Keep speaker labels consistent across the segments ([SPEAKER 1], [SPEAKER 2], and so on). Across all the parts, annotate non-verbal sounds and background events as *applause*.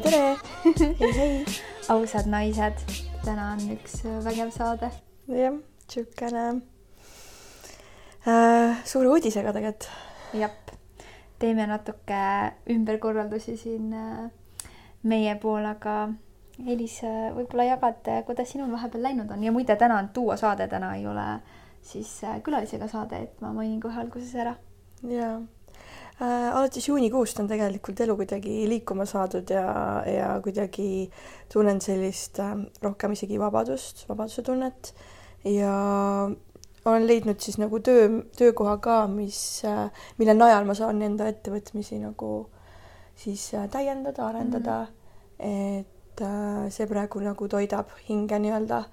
[SPEAKER 1] tere, tere. *laughs* hei, hei.
[SPEAKER 2] ausad naised, täna on üks vägev saade.
[SPEAKER 1] jah, siukene äh, suure uudisega tegelikult.
[SPEAKER 2] jah, teeme natuke ümberkorraldusi siin äh, meie pool, aga Elis, äh, võib-olla jagad, kuidas sinul vahepeal läinud on ja muide, täna on duo saade, täna ei ole siis äh, külalisega saade, et ma mainin kohe alguses ära.
[SPEAKER 1] jaa. Alates juunikuust on tegelikult elu kuidagi liikuma saadud ja, ja kuidagi tunnen sellist äh, rohkem isegi vabadust, vabaduse tunnet ja olen leidnud siis nagu töö, töökoha ka, mis äh,, mille najal ma saan enda ettevõtmisi nagu siis äh, täiendada, arendada mm. -hmm. et äh, see praegu nagu toidab hinge nii-öelda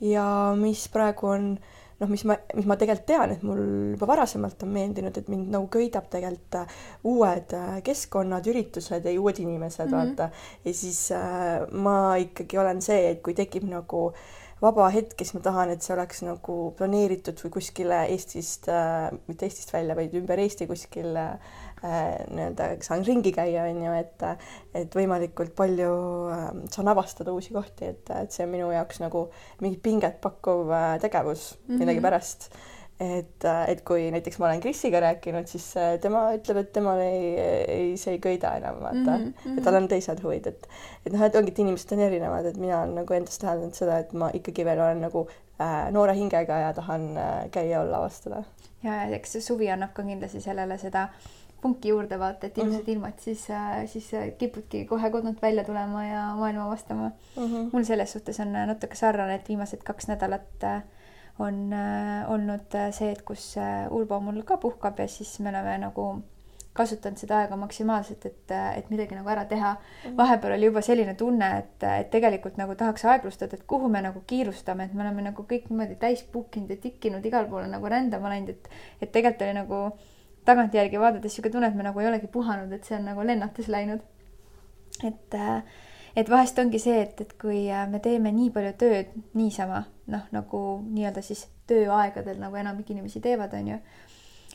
[SPEAKER 1] ja mis praegu on äh, noh, mis ma, mis ma tegelikult tean, et mul juba varasemalt on meeldinud, et mind nagu köidab tegelikult äh, uued äh, keskkonnad, üritused ja uued inimesed mm, -hmm. vaata. ja siis äh, ma ikkagi olen see, et kui tekib nagu vaba hetk, siis ma tahan, et see oleks nagu planeeritud või kuskile Eestist äh,, mitte Eestist välja, vaid ümber Eesti kuskil äh, Äh, nii-öelda saan ringi käia, on ju, et et võimalikult palju äh, saan avastada uusi kohti, et, et see on minu jaoks nagu mingi pinget pakkuv äh, tegevus mm -hmm. millegipärast. et, et kui näiteks ma olen Krisiga rääkinud, siis tema ütleb, et temal ei, ei, see ei köida enam, vaata mm, -hmm. et tal on teised huvid, et et noh, et ongi, et inimesed on erinevad, et mina olen nagu endas täheldanud seda, et ma ikkagi veel olen nagu äh, noore hingega ja tahan äh, käia, olla, avastada.
[SPEAKER 2] ja, ja eks see suvi annab ka kindlasti sellele seda äh, punki juurde vaata, et ilusad mm -hmm. ilmad, siis, äh, siis äh, kipudki kohe kodunt välja tulema ja maailma avastama mm. -hmm. mul selles suhtes on äh, natuke sarnane, et viimased kaks nädalat on olnud see, et kus Urbo mul ka puhkab ja siis me oleme nagu kasutanud seda aega maksimaalselt, et, et midagi nagu ära teha. Mhm. vahepeal oli juba selline tunne, et, et tegelikult nagu tahaks aeglustada, et kuhu me nagu kiirustame, et me oleme nagu kõik niimoodi täis book inud ja tikkinud igale poole nagu rändama läinud, et, et tegelikult oli nagu tagantjärgi vaadates niisugune tunne, et me nagu ei olegi puhanud, et see on nagu lennates läinud. et, äh, et vahest ongi see, et, et kui äh, me teeme nii palju tööd niisama, noh, nagu nii-öelda siis tööaegadel, nagu enamik inimesi teevad, on ju,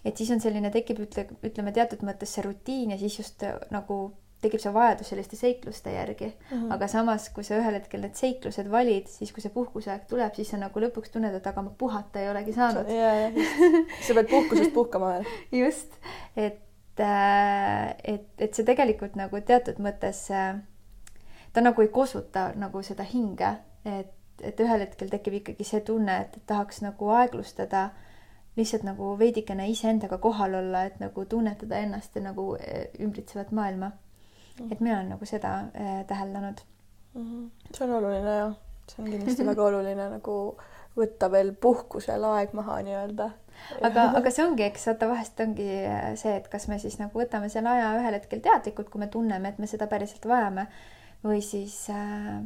[SPEAKER 2] et siis on selline, tekib, ütle, ütleme teatud mõttes see rutiin ja siis just äh, nagu tekib see vajadus selliste seikluste järgi mm. -hmm. aga samas, kui sa ühel hetkel need seiklused valid, siis kui see puhkuseaeg tuleb, siis sa nagu lõpuks tunned, et aga ma puhata ei olegi saanud.
[SPEAKER 1] sa pead puhkusest puhkama veel. *laughs*
[SPEAKER 2] just, et, äh, et, et see tegelikult nagu teatud mõttes, äh, ta nagu ei kosuta nagu seda hinge, et, et ühel hetkel tekib ikkagi see tunne, et tahaks nagu aeglustada lihtsalt nagu veidikene iseendaga kohal olla, et nagu tunnetada ennast ja nagu äh, ümbritsevat maailma et mina olen nagu seda äh, täheldanud
[SPEAKER 1] mm. -hmm. see on oluline jah, see on kindlasti väga oluline nagu võtta veel puhkusel aeg maha nii-öelda.
[SPEAKER 2] aga, aga see ongi, eks vaata, vahest ongi äh, see, et kas me siis nagu võtame selle aja ühel hetkel teadlikult, kui me tunneme, et me seda päriselt vajame või siis äh,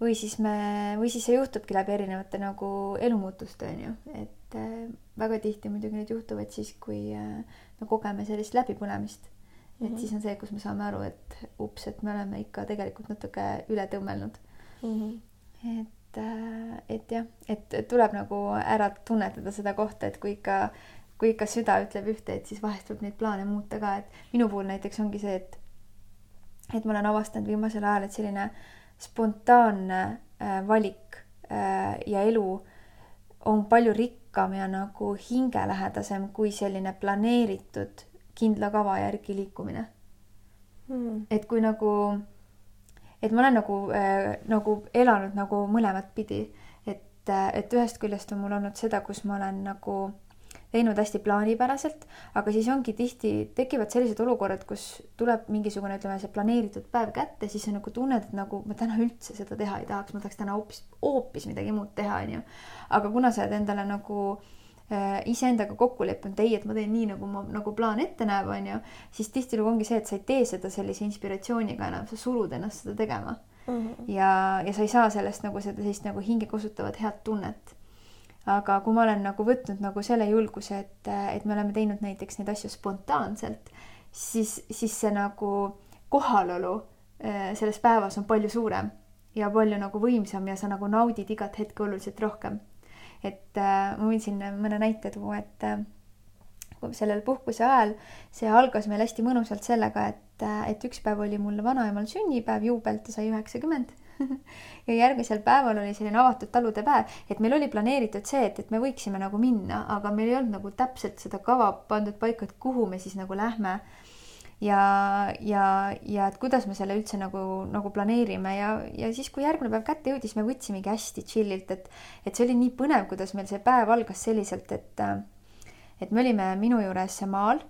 [SPEAKER 2] või siis me, või siis see juhtubki läbi erinevate nagu elumuutuste on ju, et äh, väga tihti muidugi need juhtuvad siis, kui äh, me kogeme sellist läbipõlemist mm. -hmm. et siis on see, kus me saame aru, et ups, et me oleme ikka tegelikult natuke üle tõmmelnud mm. -hmm. et, äh, et jah, et tuleb nagu ära tunnetada seda kohta, et kui ikka, kui ikka süda ütleb ühte, et siis vahest võib neid plaane muuta ka, et minu puhul näiteks ongi see, et et ma olen avastanud viimasel ajal, et selline spontaanne äh, valik äh, ja elu on palju rikkam ja nagu hingelähedasem kui selline planeeritud kindla kava järgi liikumine. Mm.. et kui nagu, et ma olen nagu äh,, nagu elanud nagu mõlemat pidi, et, äh, et ühest küljest on mul olnud seda, kus ma olen nagu teinud hästi plaanipäraselt, aga siis ongi tihti, tekivad sellised olukorrad, kus tuleb mingisugune, ütleme, see planeeritud päev kätte, siis sa nagu tunned, et nagu ma täna üldse seda teha ei tahaks, ma tahaks täna hoopis, hoopis midagi muud teha, onju. aga kuna sa oled endale nagu Äh, iseendaga kokku leppinud, ei, et ma teen nii, nagu ma, nagu plaan ette näeb, on ju, siis tihtilugu ongi see, et sa ei tee seda sellise inspiratsiooniga enam, sa surud ennast seda tegema mm. -hmm. ja, ja sa ei saa sellest nagu seda sellist nagu hinge kosutavat head tunnet. aga kui ma olen nagu võtnud nagu selle julguse, et, et me oleme teinud näiteks neid asju spontaanselt, siis, siis see nagu kohalolu äh, selles päevas on palju suurem ja palju nagu võimsam ja sa nagu naudid igat hetke oluliselt rohkem et äh, ma võin siin mõne näite tuua, et äh, sellel puhkuse ajal see algas meil hästi mõnusalt sellega, et, et üks päev oli mul vanaemal sünnipäev, juubel, ta sai üheksakümmend *laughs* ja järgmisel päeval oli selline avatud talude päev, et meil oli planeeritud see, et, et me võiksime nagu minna, aga meil ei olnud nagu täpselt seda kava pandud paika, et kuhu me siis nagu lähme ja, ja, ja et kuidas me selle üldse nagu, nagu planeerime ja, ja siis, kui järgmine päev kätte jõudis, me võtsimegi hästi chill'ilt, et, et see oli nii põnev, kuidas meil see päev algas selliselt, et, et me olime minu juures maal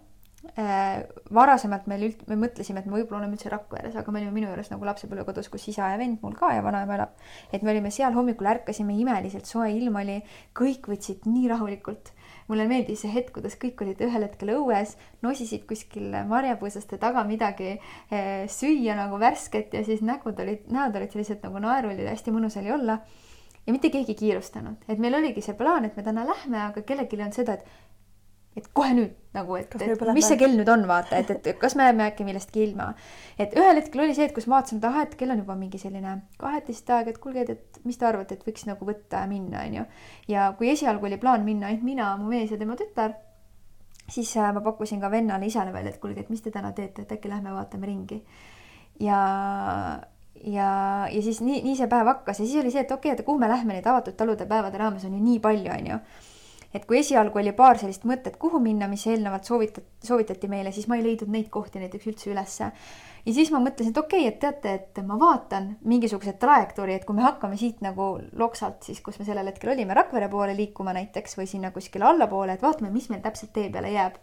[SPEAKER 2] äh, varasemalt meil üld-, me mõtlesime, et me võib-olla oleme üldse Rakveres, aga me olime minu juures nagu lapsepõlvekodus, kus isa ja vend mul ka ja vanaema elab. et me olime seal hommikul, ärkasime imeliselt, soe ilm oli, kõik võtsid nii rahulikult mulle meeldis see hetk, kuidas kõik olid ühel hetkel õues, nosisid kuskil marjapõõsaste taga midagi eh, süüa nagu värsket ja siis nägud olid, näod olid sellised nagu naerulid, hästi mõnus oli olla. ja mitte keegi ei kiirustanud, et meil oligi see plaan, et me täna lähme, aga kellelgi on seda, et et kohe nüüd nagu, et, et mis see kell nüüd on, vaata, et, et kas me jääme äkki millestki ilma. et ühel hetkel oli see, et kus ma vaatasin, et ahah, et kell on juba mingi selline kaheteist aeg, et kuulge, et mis te arvate, et võiks nagu võtta ja minna, onju. ja kui esialgu oli plaan minna ainult mina, mu mees ja tema tütar, siis äh, ma pakkusin ka vennale, isale välja, et kuulge, et mis te täna teete, et äkki lähme vaatame ringi. ja ja, ja siis nii, nii see päev hakkas ja siis oli see, et okei okay,, et kuhu me lähme neid avatud talude päevade raames on ju nii palju, onju et kui esialgu oli paar sellist mõtet, kuhu minna, mis eelnevalt soovitat-, soovitati meile, siis ma ei leidnud neid kohti näiteks üldse ülesse. ja siis ma mõtlesin, et okei okay,, et teate, et ma vaatan mingisuguse trajektoori, et kui me hakkame siit nagu loksalt siis, kus me sellel hetkel olime, Rakvere poole liikuma näiteks või sinna kuskile allapoole, et vaatame, mis meil täpselt tee peale jääb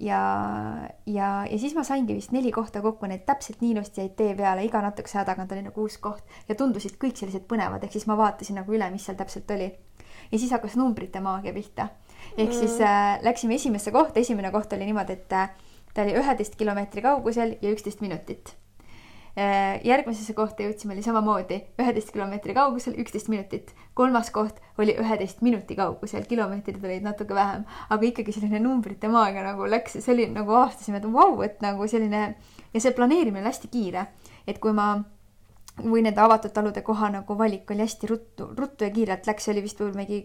[SPEAKER 2] ja, ja, ja siis ma saingi vist neli kohta kokku, need täpselt nii ilusti jäid tee peale, iga natukese aja tagant oli nagu uus koht ja tundusid kõik sellised põnevad, ehk siis ma vaatasin nagu üle, mis seal täpselt oli ja siis hakkas numbrite maagia pihta. ehk mm. siis äh, läksime esimesse kohta, esimene koht oli niimoodi, et äh, ta oli üheteist kilomeetri kaugusel ja üksteist minutit. Järgmisesse kohta jõudsime, oli samamoodi üheteist kilomeetri kaugusel, üksteist minutit. kolmas koht oli üheteist minuti kaugusel, kilomeetrid olid natuke vähem, aga ikkagi selline numbrite maagia nagu läks see oli nagu avastasime, et vau wow,, et nagu selline ja see planeerimine oli hästi kiire, et kui ma või nende avatud talude koha nagu valik oli hästi ruttu, ruttu ja kiirelt läks, see oli vist mingi,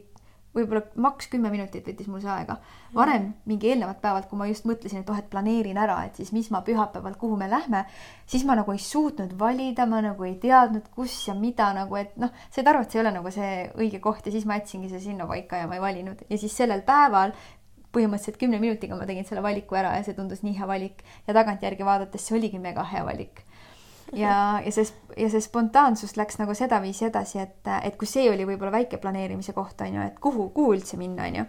[SPEAKER 2] võib-olla maks kümme minutit võttis mul see aega. varem mingi eelnevat päevalt, kui ma just mõtlesin, et oh, et planeerin ära, et siis mis ma pühapäeval, kuhu me lähme, siis ma nagu ei suutnud valida, ma nagu ei teadnud, kus ja mida nagu, et noh, said aru, et see ei ole nagu see õige koht ja siis ma jätsingi see sinna paika ja ma ei valinud. Ja siis sellel päeval põhimõtteliselt kümne minutiga ma tegin selle valiku ära ja see tundus nii hea valik. Ja tagantjärgi vaadates see oligi mega hea valik ja, ja see, ja see spontaansus läks nagu sedaviisi edasi, et, et kui see oli võib-olla väike planeerimise koht, on ju, et kuhu, kuhu üldse minna, on ju,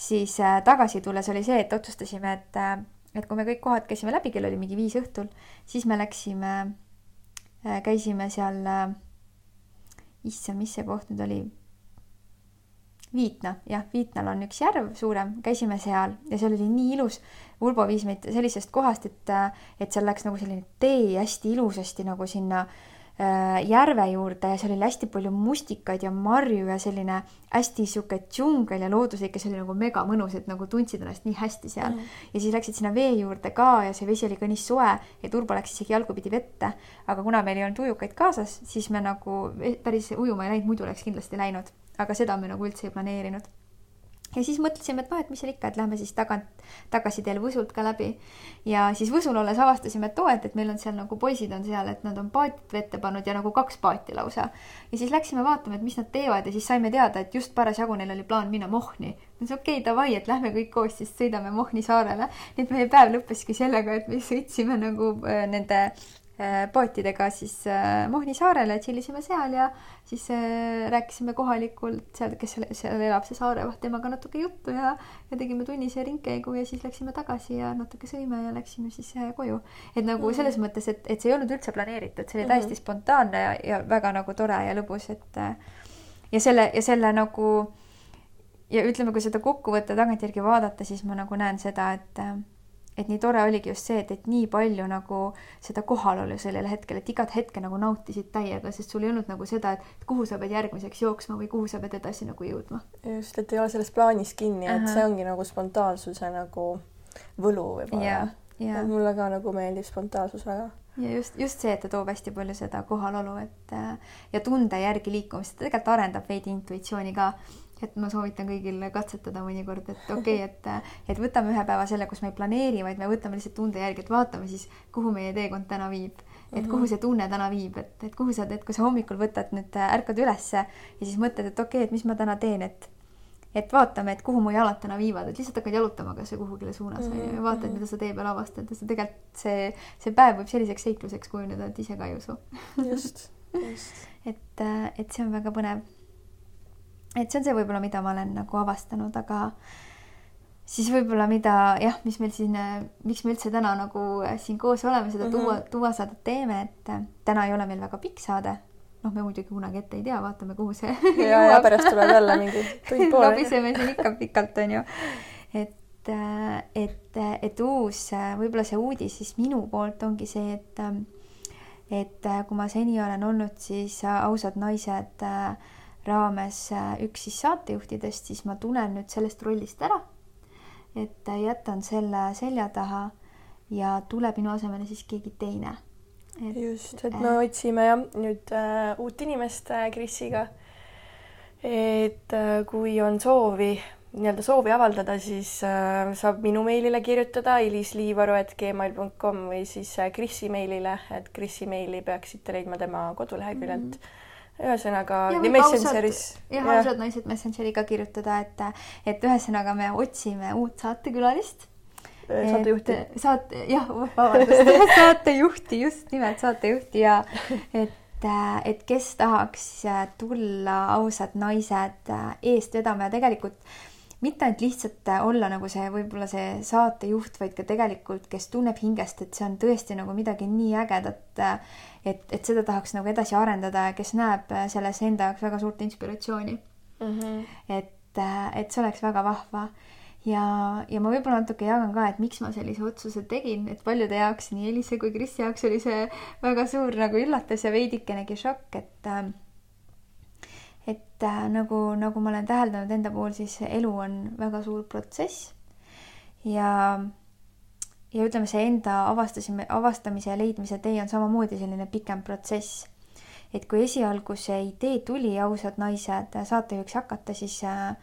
[SPEAKER 2] siis äh, tagasi tulles oli see, et otsustasime, et, äh, et kui me kõik kohad käisime läbi, kell oli mingi viis õhtul, siis me läksime äh,, käisime seal äh,, issand, mis see koht nüüd oli Viitna, jah, Viitnal on üks järv suurem, käisime seal ja seal oli nii ilus. Urbo viis meid sellisest kohast, et, et seal läks nagu selline tee hästi ilusasti nagu sinna äh, järve juurde ja seal oli hästi palju mustikaid ja marju ja selline hästi sihuke džungel ja looduslik ja see oli nagu mega mõnus, et nagu tundsid ennast nii hästi seal mm. ja siis läksid sinna vee juurde ka ja see vesi oli ka nii soe, et Urbo läks isegi jalgupidi vette. aga kuna meil ei olnud ujukaid kaasas, siis me nagu päris ujuma ei läinud, muidu oleks kindlasti läinud aga seda me nagu üldse ei planeerinud. ja siis mõtlesime, et noh, et mis seal ikka, et lähme siis tagant, tagasi teel Võsult ka läbi. ja siis Võsul olles avastasime, et oo, et, et meil on seal nagu poisid on seal, et nad on paatid vette pannud ja nagu kaks paati lausa. ja siis läksime vaatama, et mis nad teevad ja siis saime teada, et just parasjagu neil oli plaan minna Mohni. siis okei okay,, davai, et lähme kõik koos siis sõidame Mohni saarele. nii et meie päev lõppeski sellega, et me sõitsime nagu äh, nende Äh, paatidega siis äh, Mohni saarele, tšillisime seal ja siis äh, rääkisime kohalikult seal, kes seal, elab, see saarevaht, temaga natuke juttu ja, ja tegime tunnise ringkäigu ja siis läksime tagasi ja natuke sõime ja läksime siis koju. et nagu mm -hmm. selles mõttes, et, et see ei olnud üldse planeeritud, see oli mm -hmm. täiesti spontaanne ja, ja väga nagu tore ja lõbus, et ja selle ja selle nagu ja ütleme, kui seda kokkuvõtte tagantjärgi vaadata, siis ma nagu näen seda, et et nii tore oligi just see, et, et nii palju nagu seda kohalolu sellel hetkel, et igat hetke nagu nautisid täiega, sest sul ei olnud nagu seda, et kuhu sa pead järgmiseks jooksma või kuhu sa pead edasi nagu jõudma.
[SPEAKER 1] just, et ei ole selles plaanis kinni uh, -huh. et see ongi nagu spontaansuse nagu võlu võib-olla. Mulle ka nagu meeldib spontaansus väga.
[SPEAKER 2] Ja just, just see, et ta toob hästi palju seda kohalolu, et ja tunde järgi liikumist, tegelikult arendab veidi intuitsiooni ka et ma soovitan kõigil katsetada mõnikord, et okei okay,, et, et võtame ühe päeva selle, kus me ei planeeri, vaid me võtame lihtsalt tunde järgi, et vaatame siis, kuhu meie teekond täna viib. et kuhu see tunne täna viib, et, et kuhu sa teed, kui sa hommikul võtad nüüd, ärkad ülesse ja siis mõtled, et okei okay,, et mis ma täna teen, et et vaatame, et kuhu mu jalad täna viivad, et lihtsalt hakkad jalutama kasvõi kuhugile suunas mm -hmm. ja vaatad, mida sa tee peal avastad sa tegelikult see, see päev võib selliseks seikluseks kujuneda, et ise ka ei usu.
[SPEAKER 1] just, just *laughs*
[SPEAKER 2] et, et see on väga põnev et see on see võib-olla, mida ma olen nagu avastanud, aga siis võib-olla mida jah, mis meil siin, miks me üldse täna nagu siin koos oleme, seda mm -hmm. tuua, tuua saadet teeme, et täna ei ole meil väga pikk saade. noh, me muidugi kunagi ette ei tea, vaatame, kuhu see *laughs*
[SPEAKER 1] ja, ja pärast tuleb jälle mingi *laughs* tund pool.
[SPEAKER 2] lobiseme siin ikka pikalt, onju. et, et, et uus, võib-olla see uudis siis minu poolt ongi see, et et kui ma seni olen olnud siis ausad naised äh, raames äh, üks siis saatejuhtidest, siis ma tulen nüüd sellest rollist ära. et äh, jätan selle selja taha ja tuleb minu asemele siis keegi teine.
[SPEAKER 1] just, et me äh, otsime jah nüüd äh, uut inimest äh, Krisiga. et äh, kui on soovi nii-öelda soovi avaldada, siis äh, saab minu meilile kirjutada ilisliivaru.gmail.com või siis äh, Krisi meilile, et Krisi meili peaksite leidma tema koduleheküljelt mm. -hmm ühesõnaga
[SPEAKER 2] Messengeris. jah, ausad naised Messengeri ka kirjutada, et, et ühesõnaga me otsime uut saatekülalist.
[SPEAKER 1] saatejuhti.
[SPEAKER 2] saate, jah, vabandust *laughs* saatejuhti, just nimelt saatejuhti ja et et kes tahaks tulla ausad naised eest vedama ja tegelikult mitte ainult lihtsalt olla nagu see võib-olla see saatejuht, vaid ka tegelikult, kes tunneb hingest, et see on tõesti nagu midagi nii ägedat et, et seda tahaks nagu edasi arendada ja kes näeb selles enda jaoks väga suurt inspiratsiooni mm. -hmm. et, et see oleks väga vahva. ja, ja ma võib-olla natuke jagan ka, et miks ma sellise otsuse tegin, et paljude jaoks, nii Elise kui Krisi jaoks oli see väga suur nagu üllatus ja veidikenegi šokk, et et nagu, nagu ma olen täheldanud enda puhul, siis elu on väga suur protsess ja ja ütleme, see enda avastasime, avastamise ja leidmise tee on samamoodi selline pikem protsess. et kui esialgu see idee tuli, ausad naised, saatejuhiks hakata, siis äh,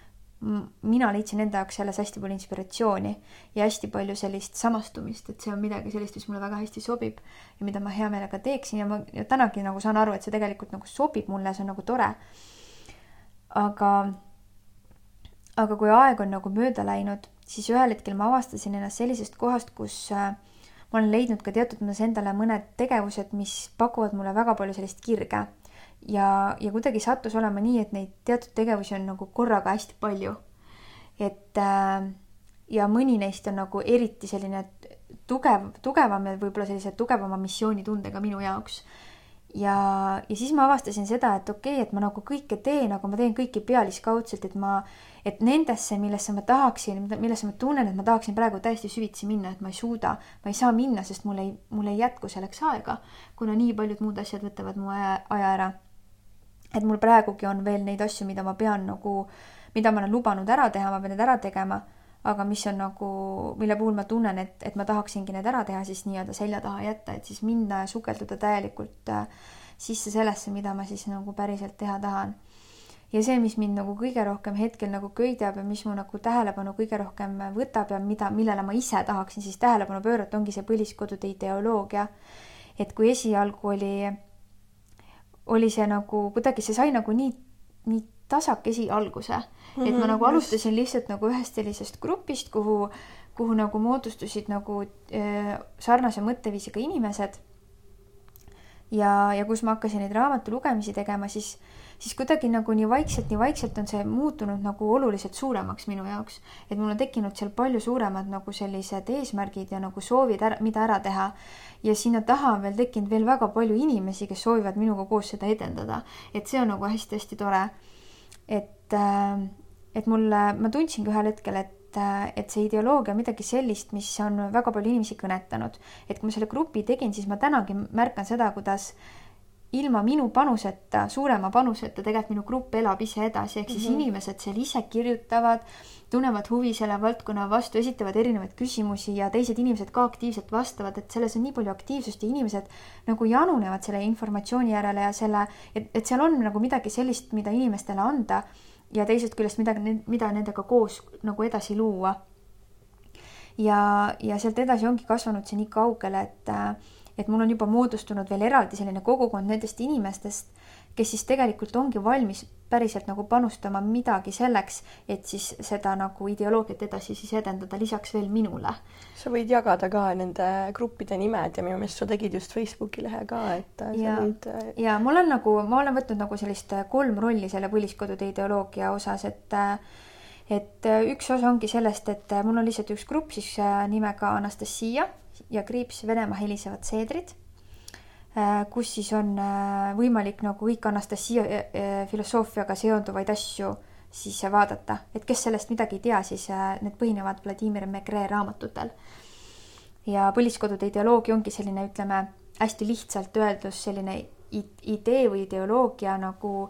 [SPEAKER 2] mina leidsin enda jaoks selles hästi palju inspiratsiooni ja hästi palju sellist samastumist, et see on midagi sellist, mis mulle väga hästi sobib ja mida ma hea meelega teeksin ja ma ja tänagi nagu saan aru, et see tegelikult nagu sobib mulle, see on nagu tore. aga, aga kui aeg on nagu mööda läinud siis ühel hetkel ma avastasin ennast sellisest kohast, kus äh, ma olen leidnud ka teatud mõttes endale mõned tegevused, mis pakuvad mulle väga palju sellist kirge. ja, ja kuidagi sattus olema nii, et neid teatud tegevusi on nagu korraga hästi palju. et äh, ja mõni neist on nagu eriti selline tugev, tugevam ja võib-olla sellise tugevama missioonitundega minu jaoks ja, ja siis ma avastasin seda, et okei okay,, et ma nagu kõike teen, aga ma teen kõike pealiskaudselt, et ma, et nendesse, millesse ma tahaksin, millesse ma tunnen, et ma tahaksin praegu täiesti süvitsi minna, et ma ei suuda, ma ei saa minna, sest mul ei, mul ei jätku selleks aega, kuna nii paljud muud asjad võtavad mu aja, aja ära. et mul praegugi on veel neid asju, mida ma pean nagu, mida ma olen lubanud ära teha, ma pean need ära tegema aga mis on nagu, mille puhul ma tunnen, et, et ma tahaksingi need ära teha, siis nii-öelda selja taha jätta, et siis minna ja sukelduda täielikult äh, sisse sellesse, mida ma siis nagu päriselt teha tahan. Ja see, mis mind nagu kõige rohkem hetkel nagu köidab ja mis mu nagu tähelepanu kõige rohkem võtab ja mida, millele ma ise tahaksin siis tähelepanu pöörata, ongi see põliskodude ideoloogia. et kui esialgu oli, oli see nagu kuidagi, see sai nagu nii, nii tasakesi alguse mm, -hmm, et ma mhm, nagu alustasin lihtsalt nagu ühest sellisest grupist, kuhu, kuhu nagu moodustusid nagu äh, sarnase mõtteviisiga inimesed. Ja, ja kus ma hakkasin neid raamatu lugemisi tegema, siis, siis kuidagi nagu nii vaikselt, nii vaikselt on see muutunud nagu oluliselt suuremaks minu jaoks. et mul on tekkinud seal palju suuremad nagu sellised eesmärgid ja nagu soovid mida ära teha. ja sinna taha on veel tekkinud veel väga palju inimesi, kes soovivad minuga koos seda edendada. et see on nagu hästi-hästi tore et, äh, et mulle, ma tundsingi ühel hetkel, et, äh, et see ideoloogia on midagi sellist, mis on väga palju inimesi kõnetanud. et kui ma selle grupi tegin, siis ma tänagi märkan seda, kuidas ilma minu panuseta, suurema panuseta tegelikult minu grupp elab ise edasi, ehk siis mm -hmm. inimesed seal ise kirjutavad, tunnevad huvi selle valdkonna vastu, esitavad erinevaid küsimusi ja teised inimesed ka aktiivselt vastavad, et selles on nii palju aktiivsust ja inimesed nagu janunevad selle informatsiooni järele ja selle, et, et seal on nagu midagi sellist, mida inimestele anda ja teisest küljest midagi, mida nendega koos nagu edasi luua. ja, ja sealt edasi ongi kasvanud see nii kaugele, et, et mul on juba moodustunud veel eraldi selline kogukond nendest inimestest, kes siis tegelikult ongi valmis päriselt nagu panustama midagi selleks, et siis seda nagu ideoloogiat edasi siis edendada, lisaks veel minule.
[SPEAKER 1] sa võid jagada ka nende gruppide nimed ja minu meelest sa tegid just Facebooki lehe ka, et
[SPEAKER 2] ja,
[SPEAKER 1] võid...
[SPEAKER 2] Äh, ja mul on nagu, ma olen võtnud nagu sellist äh, kolm rolli selle põliskodude ideoloogia osas, et äh, et üks osa ongi sellest, et mul on lihtsalt üks grupp siis nimega Anastasia ja kriips Venemaa helisevad seedrid Äh, kus siis on äh, võimalik nagu kõik Anastasia äh, filosoofiaga seonduvaid asju siis vaadata, et kes sellest midagi ei tea, siis need põhinevad Vladimir Megre raamatutel. ja põliskodude ideoloogia ongi selline, ütleme hästi lihtsalt öeldus selline idee või ideoloogia nagu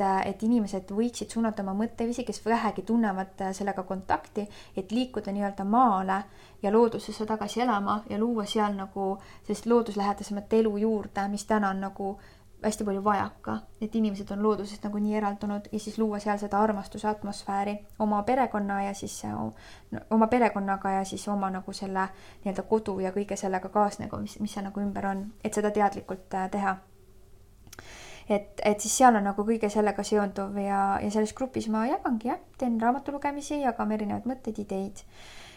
[SPEAKER 2] et, et inimesed võiksid suunata oma mõtteviisi, kes vähegi tunnevad äh, sellega kontakti, et liikuda nii-öelda maale ja loodusesse tagasi elama ja luua seal nagu sellist looduslähedasemat elu juurde, mis täna on nagu hästi palju vajaka, et inimesed on loodusest nagu nii eraldunud ja siis luua seal seda armastuse atmosfääri oma perekonna ja siis no, oma perekonnaga ja siis oma nagu selle nii-öelda kodu ja kõige sellega kaasneva, mis, mis seal nagu ümber on, et seda teadlikult äh, teha et, et siis seal on nagu kõige sellega seonduv ja, ja selles grupis ma jagangi jah, teen raamatulugemisi, jagame erinevaid mõtteid, ideid.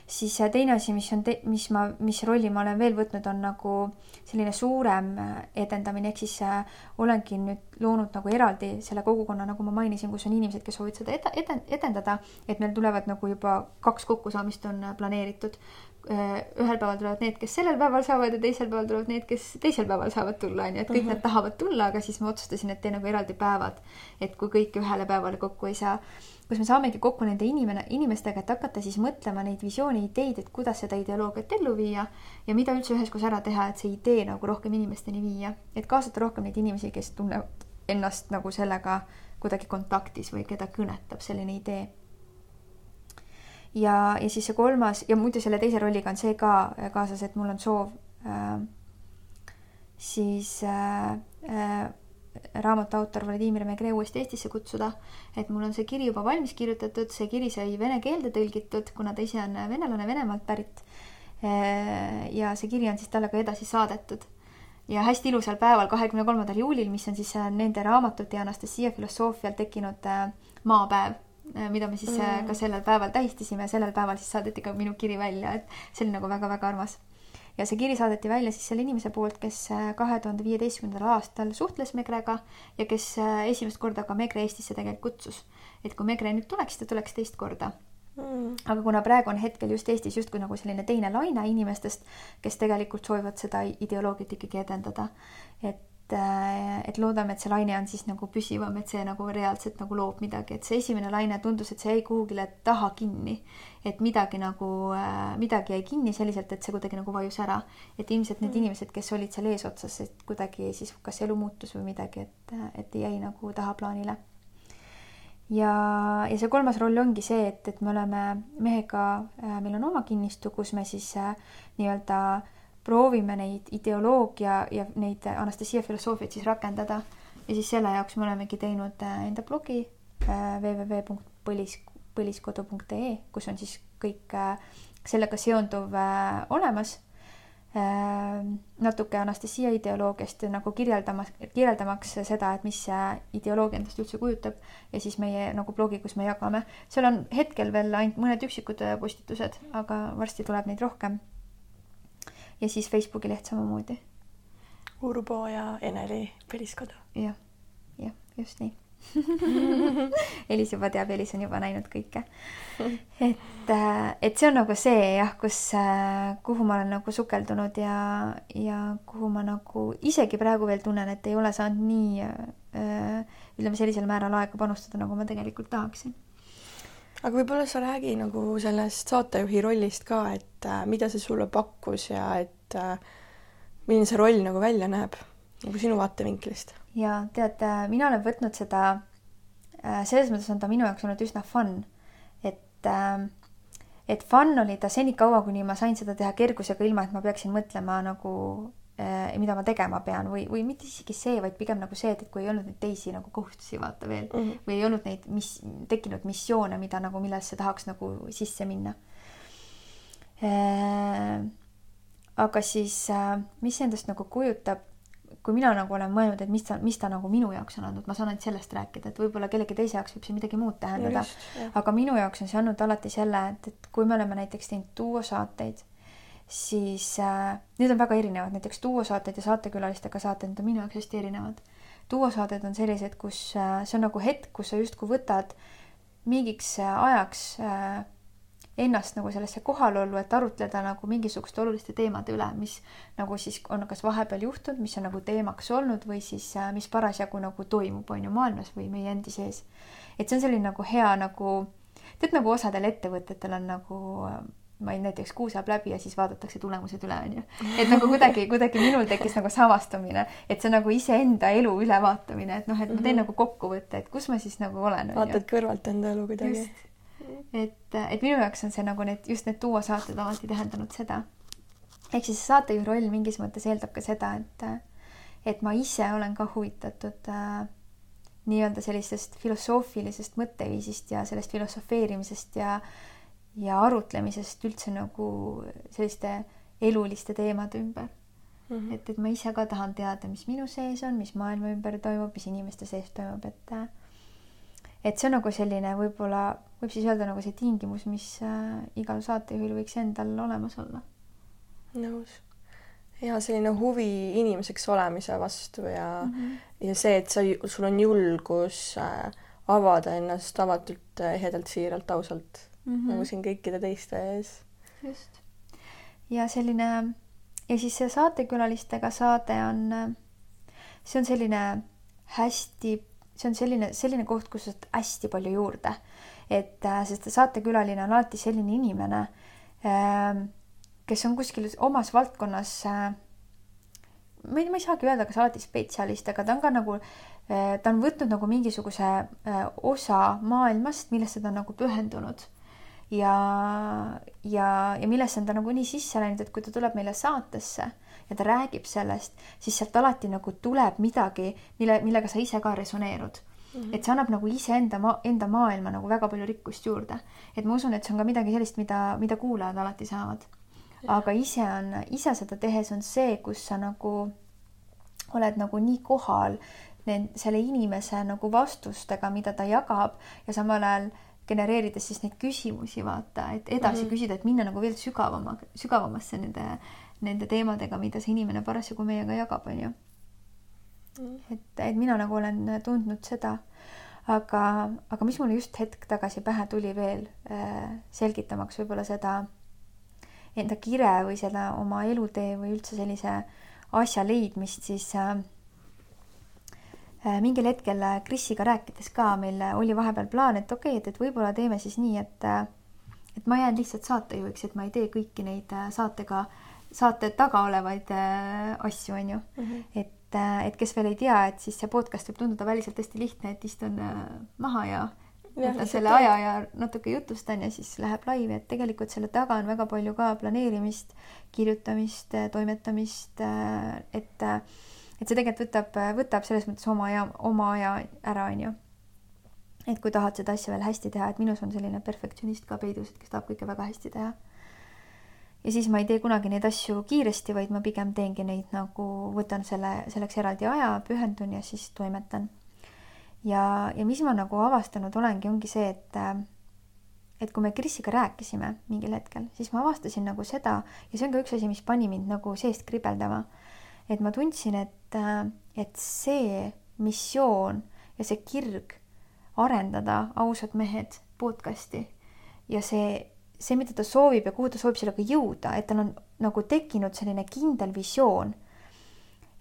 [SPEAKER 2] Siis teine asi, mis on, mis ma, mis rolli ma olen veel võtnud, on nagu selline suurem äh, edendamine, ehk siis äh, olengi nüüd loonud nagu eraldi selle kogukonna, nagu ma mainisin, kus on inimesed, kes soovivad seda eda, eden, edendada, et meil tulevad nagu juba kaks kokkusaamist on äh, planeeritud ühel päeval tulevad need, kes sellel päeval saavad ja teisel päeval tulevad need, kes teisel päeval saavad tulla, onju, et kõik mm -hmm. nad tahavad tulla, aga siis ma otsustasin, et teen nagu eraldi päevad. et kui kõik ühele päevale kokku ei saa, kus me saamegi kokku nende inimene, inimestega, et hakata siis mõtlema neid visioone, ideid, et kuidas seda ideoloogiat ellu viia ja mida üldse üheskoos ära teha, et see idee nagu rohkem inimesteni viia, et kaasata rohkem neid inimesi, kes tunnevad ennast nagu sellega kuidagi kontaktis või keda kõnetab selline idee. Ja, ja siis see kolmas ja muidu selle teise rolliga on see ka kaasas, et mul on soov äh, siis äh, äh, raamatu autor Vladimir Megre uuesti Eestisse kutsuda, et mul on see kiri juba valmis kirjutatud, see kiri sai vene keelde tõlgitud, kuna ta ise on venelane Venemaalt pärit. Äh, ja see kiri on siis talle ka edasi saadetud ja hästi ilusal päeval, kahekümne kolmandal juulil, mis on siis nende raamatute ja Anastasia filosoofial tekkinud äh, maapäev Äh, mida me siis äh, mm. ka sellel päeval tähistasime sellel päeval siis saadeti ka minu kiri välja, et see oli nagu väga-väga armas. Ja see kiri saadeti välja siis selle inimese poolt, kes äh, kahe tuhande viieteistkümnendal aastal suhtles Megrega ja kes esimest korda ka Megre Eestisse tegelikult kutsus. et kui Megre nüüd tuleks, ta tuleks teist korda Mm. aga kuna praegu on hetkel just Eestis justkui nagu selline teine laine inimestest, kes tegelikult soovivad seda ideoloogiat ikkagi edendada, et et, äh, et loodame, et see laine on siis nagu püsivam, et see nagu reaalselt nagu loob midagi, et see esimene laine tundus, et see jäi kuhugile taha kinni. et midagi nagu, äh, midagi jäi kinni selliselt, et see kuidagi nagu vajus ära. et ilmselt need mm. inimesed, kes olid seal eesotsas, et kuidagi siis kas elu muutus või midagi, et, et jäi nagu tahaplaanile. ja, ja see kolmas roll ongi see, et, et me oleme mehega, äh, meil on oma kinnistu, kus me siis nii-öelda äh, proovime neid ideoloogia ja neid Anastasia filosoofiaid siis rakendada. ja siis selle jaoks me olemegi teinud äh, enda blogi äh, www.põlis, põliskodu.ee, kus on siis kõik äh, sellega seonduv olemas. natuke Anastasia ideoloogiast nagu kirjeldamas, kirjeldamaks seda, et mis see ideoloogia endast üldse kujutab ja siis meie nagu blogi, kus me jagame. seal on hetkel veel ainult mõned üksikud postitused, aga varsti tuleb neid rohkem ja siis Facebooki leht samamoodi.
[SPEAKER 1] Urbo ja Eneli Peliskodu.
[SPEAKER 2] jah, jah, just nii *laughs* Elis juba teab, Elis on juba näinud kõike. et, äh, et see on nagu see jah, kus, äh, kuhu ma olen nagu sukeldunud ja, ja kuhu ma nagu isegi praegu veel tunnen, et ei ole saanud nii äh, ütleme, sellisel määral aega panustada, nagu ma tegelikult tahaksin
[SPEAKER 1] aga võib-olla sa räägi nagu sellest saatejuhi rollist ka, et äh, mida see sulle pakkus ja et äh, milline see roll nagu välja näeb nagu sinu vaatevinklist?
[SPEAKER 2] ja tead äh,, mina olen võtnud seda äh,, selles mõttes on ta minu jaoks olnud üsna fun, et äh, et fun oli ta senikaua, kuni ma sain seda teha kergusega, ilma et ma peaksin mõtlema nagu mida ma tegema pean või, või mitte isegi see, vaid pigem nagu see, et, et kui ei olnud neid teisi nagu kohustusi vaata veel mm -hmm. või ei olnud neid mis tekkinud missioone, mida nagu millesse tahaks nagu sisse minna äh, aga siis, äh, mis endast nagu kujutab, kui mina nagu olen mõelnud, et mis ta, mis ta nagu minu jaoks on andnud, ma saan ainult sellest rääkida, et võib-olla kellegi teise jaoks võib see midagi muud tähendada. aga minu jaoks on see andnud alati selle, et, et kui me oleme näiteks teinud duosaateid siis äh, need on väga erinevad, näiteks duosaated ja saatekülalistega saated, need on minu jaoks hästi erinevad. duosaated on sellised, kus äh, see on nagu hetk, kus sa justkui võtad mingiks äh, ajaks äh, ennast nagu sellesse kohalollu, et arutleda nagu mingisuguste oluliste teemade üle, mis nagu siis on kas vahepeal juhtunud, mis on nagu teemaks olnud või siis äh, mis parasjagu nagu toimub, on ju, maailmas või meie endi sees. et see on selline nagu hea nagu, tead nagu osadel ettevõtetel on nagu äh, ma ei näiteks kuu saab läbi ja siis vaadatakse tulemused üle, onju. et nagu kuidagi, kuidagi minul tekkis nagu samastumine, et see nagu iseenda elu ülevaatamine, et noh, et ma teen mm -hmm. nagu kokkuvõtte, et kus ma siis nagu olen.
[SPEAKER 1] vaatad kõrvalt enda elu kuidagi.
[SPEAKER 2] et, et minu jaoks on see nagu need, just need duosaated alati tähendanud seda. ehk siis saatejuhi roll mingis mõttes eeldab ka seda, et, et ma ise olen ka huvitatud äh, nii-öelda sellisest filosoofilisest mõtteviisist ja sellest filosofeerimisest ja äh, ja arutlemisest üldse nagu selliste eluliste teemade ümber mm. -hmm. et, et ma ise ka tahan teada, mis minu sees on, mis maailma ümber toimub, mis inimeste sees toimub, et et see on nagu selline võib-olla, võib siis öelda nagu see tingimus, mis äh, igal saatejuhil võiks endal olemas olla.
[SPEAKER 1] nõus. ja selline huvi inimeseks olemise vastu ja mm, -hmm. ja see, et sa, sul on julgus äh, avada ennast avatult, ehedalt, siiralt, ausalt mm -hmm. nagu siin kõikide teiste ees.
[SPEAKER 2] just. ja selline ja siis see saatekülalistega saade on, see on selline hästi, see on selline, selline koht, kus saad hästi palju juurde. et äh, sest saatekülaline on alati selline inimene, ähm, kes on kuskil omas valdkonnas äh, ma ei, ma ei saagi öelda, kas alati spetsialist, aga ta on ka nagu, äh, ta on võtnud nagu mingisuguse osa maailmast, millesse ta on nagu pühendunud ja, ja, ja millesse on ta nagu nii sisse läinud, et kui ta tuleb meile saatesse ja ta räägib sellest, siis sealt alati nagu tuleb midagi, mille, millega sa ise ka resoneerud mm. -hmm. et see annab nagu iseenda ma-, enda maailma nagu väga palju rikkust juurde. et ma usun, et see on ka midagi sellist, mida, mida kuulajad alati saavad. aga ise on, ise seda tehes on see, kus sa nagu oled nagu nii kohal selle inimese nagu vastustega, mida ta jagab ja samal ajal genereerides siis neid küsimusi, vaata, et edasi mm -hmm. küsida, et minna nagu veel sügavama, sügavamasse nende, nende teemadega, mida see inimene parasjagu meiega jagab, onju. Mhm. et, et mina nagu olen tundnud seda, aga, aga mis mulle just hetk tagasi pähe tuli veel äh, selgitamaks võib-olla seda enda kire või seda oma elutee või üldse sellise asja leidmist, siis Äh, mingil hetkel äh, Krisiga rääkides ka meil äh, oli vahepeal plaan, et okei okay,, et, et võib-olla teeme siis nii, et et ma jään lihtsalt saatejuhiks, et ma ei tee kõiki neid saatega, saate taga olevaid asju, onju mm. -hmm. et, et kes veel ei tea, et siis see podcast võib tunduda väliselt hästi lihtne, et istun maha ja võtan selle aja ja natuke jutustan ja siis läheb laivi, et tegelikult selle taga on väga palju ka planeerimist, kirjutamist, toimetamist, et et see tegelikult võtab, võtab selles mõttes oma aja, oma aja ära, onju. et kui tahad seda asja veel hästi teha, et minus on selline perfektsionist ka peidus, et kes tahab kõike väga hästi teha. ja siis ma ei tee kunagi neid asju kiiresti, vaid ma pigem teengi neid nagu, võtan selle, selleks eraldi aja, pühendun ja siis toimetan. ja, ja mis ma nagu avastanud olengi, ongi see, et et kui me Krisiga rääkisime mingil hetkel, siis ma avastasin nagu seda ja see on ka üks asi, mis pani mind nagu seest kribeldama et ma tundsin, et, äh, et see missioon ja see kirg arendada Ausad mehed podcasti ja see, see, mida ta soovib ja kuhu ta soovib sellega jõuda, et tal on nagu tekkinud selline kindel visioon.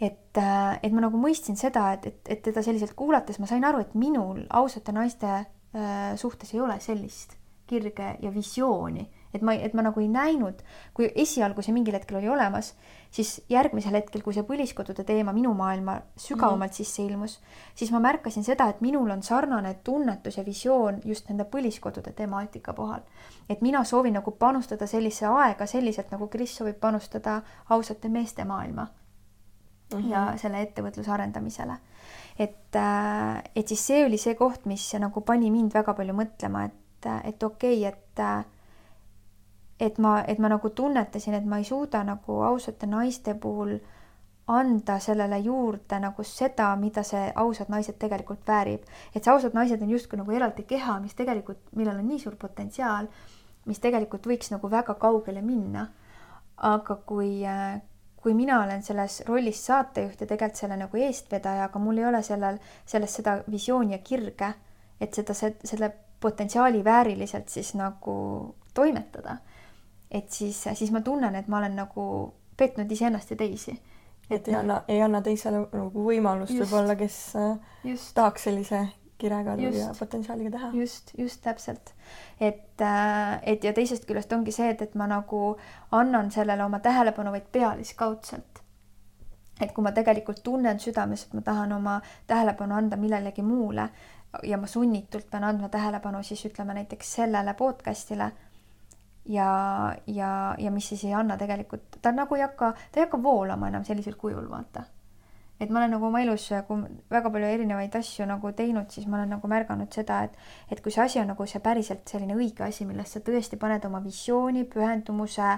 [SPEAKER 2] et, äh, et ma nagu mõistsin seda, et, et, et teda selliselt kuulates ma sain aru, et minul ausate naiste äh, suhtes ei ole sellist kirge ja visiooni et ma, et ma nagu ei näinud, kui esialgu see mingil hetkel oli olemas, siis järgmisel hetkel, kui see põliskodude teema minu maailma sügavamalt mm. sisse ilmus, siis ma märkasin seda, et minul on sarnane tunnetus ja visioon just nende põliskodude temaatika puhul. et mina soovin nagu panustada sellisesse aega selliselt, nagu Kris soovib panustada ausate meeste maailma mm -hmm. ja selle ettevõtluse arendamisele. et, äh, et siis see oli see koht, mis nagu pani mind väga palju mõtlema, et, et okei okay,, et et ma, et ma nagu tunnetasin, et ma ei suuda nagu ausate naiste puhul anda sellele juurde nagu seda, mida see ausad naised tegelikult väärib. et see ausad naised on justkui nagu eraldi keha, mis tegelikult, millel on nii suur potentsiaal, mis tegelikult võiks nagu väga kaugele minna. aga kui, kui mina olen selles rollis saatejuht ja tegelikult selle nagu eestvedaja, aga mul ei ole sellel, selles seda visiooni ja kirge, et seda, selle potentsiaali vääriliselt siis nagu toimetada et siis, siis ma tunnen, et ma olen nagu petnud iseennast ja teisi.
[SPEAKER 1] et ei anna, ei anna teisele nagu võimalust võib-olla, kes äh, just. tahaks sellise kirega ja potentsiaaliga teha.
[SPEAKER 2] just, just täpselt. et, äh, et ja teisest küljest ongi see, et, et ma nagu annan sellele oma tähelepanu vaid pealiskaudselt. et kui ma tegelikult tunnen südames, et ma tahan oma tähelepanu anda millelegi muule ja ma sunnitult pean andma tähelepanu siis ütleme näiteks sellele podcast'ile ja, ja, ja mis siis ei anna tegelikult, ta nagu ei hakka, ta ei hakka voolama enam sellisel kujul, vaata. et ma olen nagu oma elus väga palju erinevaid asju nagu teinud, siis ma olen nagu märganud seda, et, et kui see asi on nagu see päriselt selline õige asi, millest sa tõesti paned oma visiooni, pühendumuse,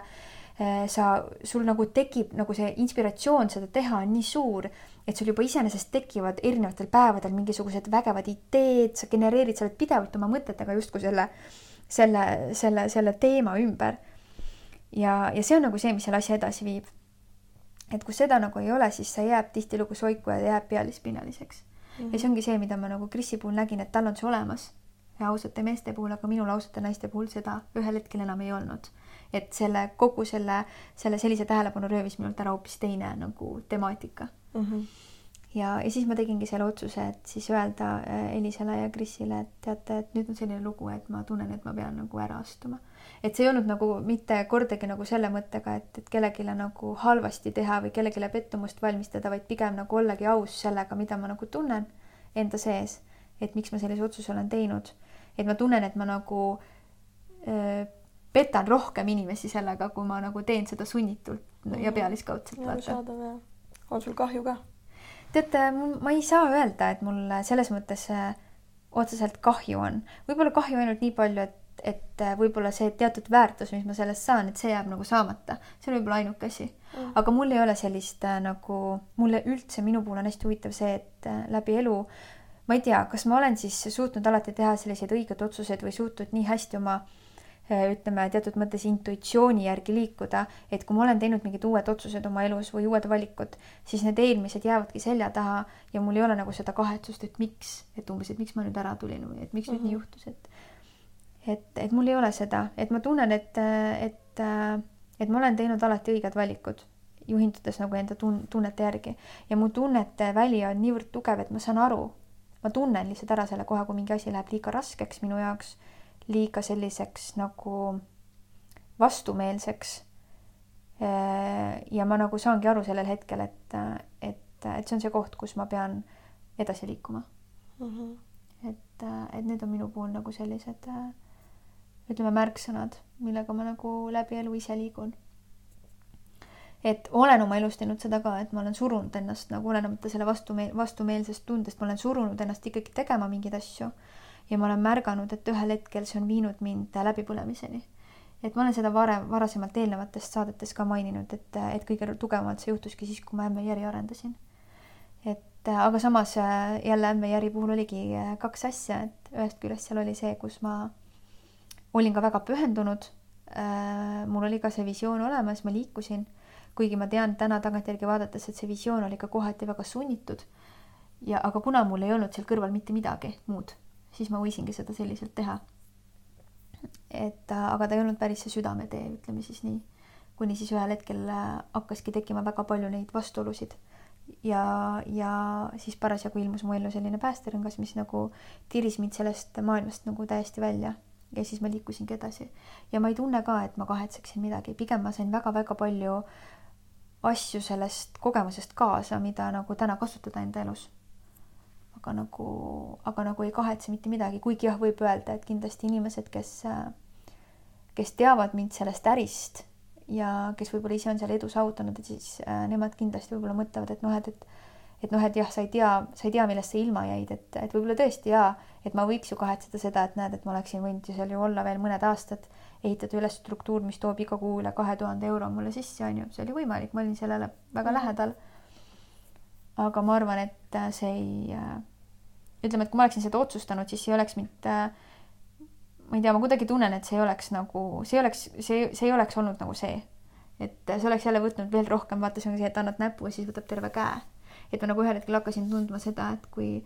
[SPEAKER 2] eh, sa, sul nagu tekib nagu see inspiratsioon seda teha on nii suur, et sul juba iseenesest tekivad erinevatel päevadel mingisugused vägevad ideed, sa genereerid, sa oled pidevalt oma mõtetega justkui selle selle, selle, selle teema ümber. ja, ja see on nagu see, mis selle asja edasi viib. et kui seda nagu ei ole, siis see jääb tihtilugu soiku ja jääb pealispinnaliseks mm. -hmm. ja see ongi see, mida ma nagu Krisi puhul nägin, et tal on see olemas ja ausate meeste puhul, aga minul ausate naiste puhul seda ühel hetkel enam ei olnud. et selle kogu selle, selle sellise tähelepanu röövis minult ära hoopis teine nagu temaatika mm. -hmm ja, ja siis ma tegingi selle otsuse, et siis öelda äh, Elisele ja Krisile, et teate, et nüüd on selline lugu, et ma tunnen, et ma pean nagu ära astuma. et see ei olnud nagu mitte kordagi nagu selle mõttega, et, et kellelegi nagu halvasti teha või kellelegi pettumust valmistada, vaid pigem nagu ollagi aus sellega, mida ma nagu tunnen enda sees, et miks ma sellise otsuse olen teinud. et ma tunnen, et ma nagu öö, äh, petan rohkem inimesi sellega, kui ma nagu teen seda sunnitult ja mhm. pealiskaudselt.
[SPEAKER 1] arusaadav ja on sul kahju ka
[SPEAKER 2] teate, ma ei saa öelda, et mul selles mõttes äh, otseselt kahju on, võib-olla kahju ainult nii palju, et, et äh, võib-olla see teatud väärtus, mis ma sellest saan, et see jääb nagu saamata, see on võib-olla ainuke asi mm.. aga mul ei ole sellist äh, nagu, mulle üldse, minu puhul on hästi huvitav see, et läbi elu ma ei tea, kas ma olen siis suutnud alati teha selliseid õigeid otsuseid või suutnud nii hästi oma äh, Äh, ütleme teatud mõttes intuitsiooni järgi liikuda, et kui ma olen teinud mingid uued otsused oma elus või uued valikud, siis need eelmised jäävadki selja taha ja mul ei ole nagu seda kahetsust, et miks, et umbes, et miks ma nüüd ära tulin või et miks mm -hmm. nüüd nii mhm. juhtus, et et, et mul ei ole seda, et ma tunnen, et, et, et ma olen teinud alati õiged valikud, juhindudes nagu enda tun-, tunnete järgi ja mu tunnete väli on niivõrd tugev, et ma saan aru, ma tunnen lihtsalt ära selle kohe, kui mingi asi läheb liiga raskeks minu jaoks liiga selliseks nagu vastumeelseks. ja ma nagu saangi aru sellel hetkel, et, et, et see on see koht, kus ma pean edasi liikuma mm. -hmm. et, et need on minu puhul nagu sellised ütleme, märksõnad, millega ma nagu läbi elu ise liigun. et olen oma elus teinud seda ka, et ma olen surunud ennast nagu olenemata selle vastumeel-, vastumeelsest tundest, ma olen surunud ennast ikkagi tegema mingeid asju ja ma olen märganud, et ühel hetkel see on viinud mind läbipõlemiseni. et ma olen seda varem, varasemalt eelnevates saadetes ka maininud, et, et kõige tugevamalt see juhtuski siis, kui ma ämme Järi arendasin. et aga samas jälle ämme Järi puhul oligi kaks asja, et ühest küljest seal oli see, kus ma olin ka väga pühendunud. mul oli ka see visioon olemas, ma liikusin, kuigi ma tean täna tagantjärgi vaadates, et see visioon oli ka kohati väga sunnitud. ja aga kuna mul ei olnud seal kõrval mitte midagi muud siis ma võisingi seda selliselt teha. et äh, aga ta ei olnud päris see südametee, ütleme siis nii. kuni siis ühel hetkel äh, hakkaski tekkima väga palju neid vastuolusid ja, ja siis parasjagu ilmus mu ellu selline päästerõngas, mis nagu tiris mind sellest maailmast nagu täiesti välja ja siis ma liikusingi edasi. ja ma ei tunne ka, et ma kahetseksin midagi, pigem ma sain väga-väga palju asju sellest kogemusest kaasa, mida nagu täna kasutada enda elus aga nagu, aga nagu ei kahetse mitte midagi, kuigi jah, võib öelda, et kindlasti inimesed, kes, kes teavad mind sellest ärist ja kes võib-olla ise on seal edu saavutanud, et siis äh, nemad kindlasti võib-olla mõtlevad, et noh, et, et et noh, et jah, sa ei tea, sa ei tea, millest sa ilma jäid, et, et võib-olla tõesti jaa, et ma võiks ju kahetseda seda, et näed, et ma oleksin võinud ju seal ju olla veel mõned aastad, ehitada üles struktuur, mis toob iga kuu üle kahe tuhande euro mulle sisse, on ju, see oli võimalik, ma olin sellele väga mm. lähedal. aga ma arvan, et see ei, äh, ütleme, et kui ma oleksin seda otsustanud, siis ei oleks mind äh, ma ei tea, ma kuidagi tunnen, et see ei oleks nagu, see ei oleks, see, see ei oleks olnud nagu see. et see oleks jälle võtnud veel rohkem, vaata, see on see, et annad näpu ja siis võtab terve käe. et ma nagu ühel hetkel hakkasin tundma seda, et kui,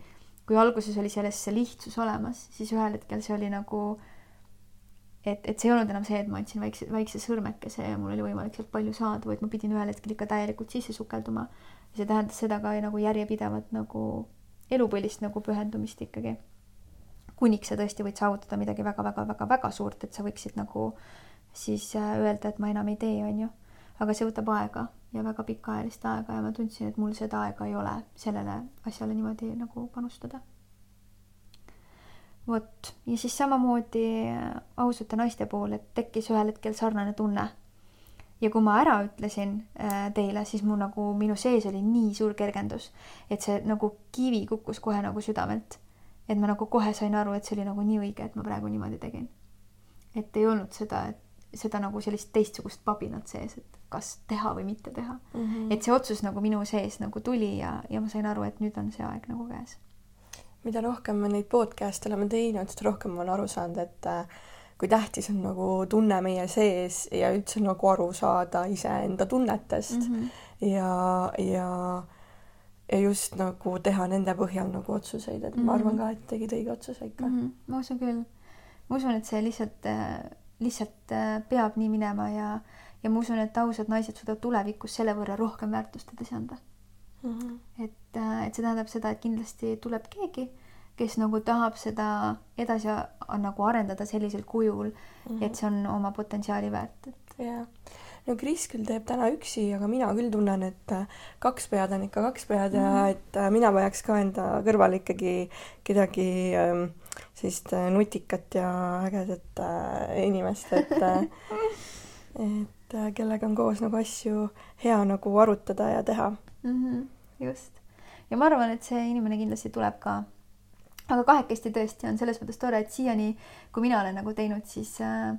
[SPEAKER 2] kui alguses oli selles see lihtsus olemas, siis ühel hetkel see oli nagu, et, et see ei olnud enam see, et ma andsin väikse, väikse sõrmekese ja mul oli võimalik sealt palju saada, vaid ma pidin ühel hetkel ikka täielikult sisse sukelduma. see tähendas seda ka nagu järjepidevat nagu elupõlist nagu pühendumist ikkagi kuniks sa tõesti võid saavutada midagi väga-väga-väga-väga suurt, et sa võiksid nagu siis äh, öelda, et ma enam ei tee, on ju. aga see võtab aega ja väga pikaajalist aega ja ma tundsin, et mul seda aega ei ole sellele asjale niimoodi nagu panustada. vot, ja siis samamoodi äh, ausate naiste puhul, et tekkis ühel hetkel sarnane tunne. Ja kui ma ära ütlesin äh, teile, siis mu nagu, minu sees oli nii suur kergendus, et see nagu kivi kukkus kohe nagu südamelt et ma nagu kohe sain aru, et see oli nagu nii õige, et ma praegu niimoodi tegin. et ei olnud seda, et seda nagu sellist teistsugust pabinat sees, et kas teha või mitte teha mm. -hmm. et see otsus nagu minu sees nagu tuli ja, ja ma sain aru, et nüüd on see aeg nagu käes.
[SPEAKER 1] mida rohkem me neid podcast'e oleme teinud, seda rohkem ma olen aru saanud, et äh, kui tähtis on nagu tunne meie sees ja üldse nagu aru saada iseenda tunnetest mm -hmm. ja, ja ja just nagu teha nende põhjal nagu otsuseid, et mm -hmm. ma arvan mhm. ka, et tegid õige otsuse ikka mm.
[SPEAKER 2] -hmm. ma usun küll. ma usun, et see lihtsalt, äh, lihtsalt äh, peab nii minema ja, ja ma usun, et ausad naised suudavad tulevikus selle võrra rohkem väärtust edasi anda mm. -hmm. et, äh, et see tähendab seda, et kindlasti tuleb keegi, kes nagu tahab seda edasi nagu arendada sellisel kujul mm, -hmm. et see on oma potentsiaali väärt, et.
[SPEAKER 1] jah no Kris küll teeb täna üksi, aga mina küll tunnen, et äh, kaks pead on ikka kaks pead ja mm. et äh, mina vajaks ka enda kõrval ikkagi kedagi ähm, sellist äh, nutikat ja ägedat inimest, et *laughs* et kellega on koos nagu asju hea nagu arutada ja teha
[SPEAKER 2] mm. -hmm, just. ja ma arvan, et see inimene kindlasti tuleb ka aga kahekesti tõesti on selles mõttes tore, et siiani, kui mina olen nagu teinud, siis äh,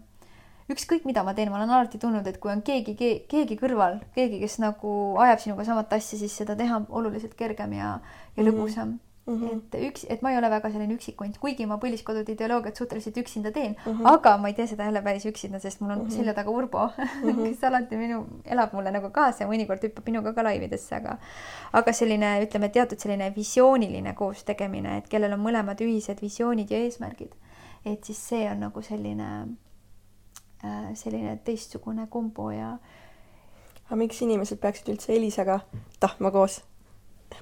[SPEAKER 2] ükskõik, mida ma teen, ma olen alati tundnud, et kui on keegi, keegi kõrval, keegi, kes nagu ajab sinuga samat asja, siis seda teha oluliselt kergem ja, ja mhm. lõbusam mm. -hmm. Et üks, et ma ei ole väga selline üksikunt, kuigi ma põliskodude ideoloogiat suhteliselt üksinda teen mm, -hmm. aga ma ei tee seda jälle päris üksinda, sest mul on mm -hmm. selja taga Urbo *laughs* mm, -hmm. kes alati minu, elab mulle nagu kaasa ja mõnikord hüppab minuga ka laividesse, aga aga selline, ütleme, teatud selline visiooniline koos tegemine, et kellel on mõlemad ühised visioonid ja eesmärgid. et siis see on nagu selline Äh, selline teistsugune kombo ja.
[SPEAKER 1] aga miks inimesed peaksid üldse Elisaga tahtma koos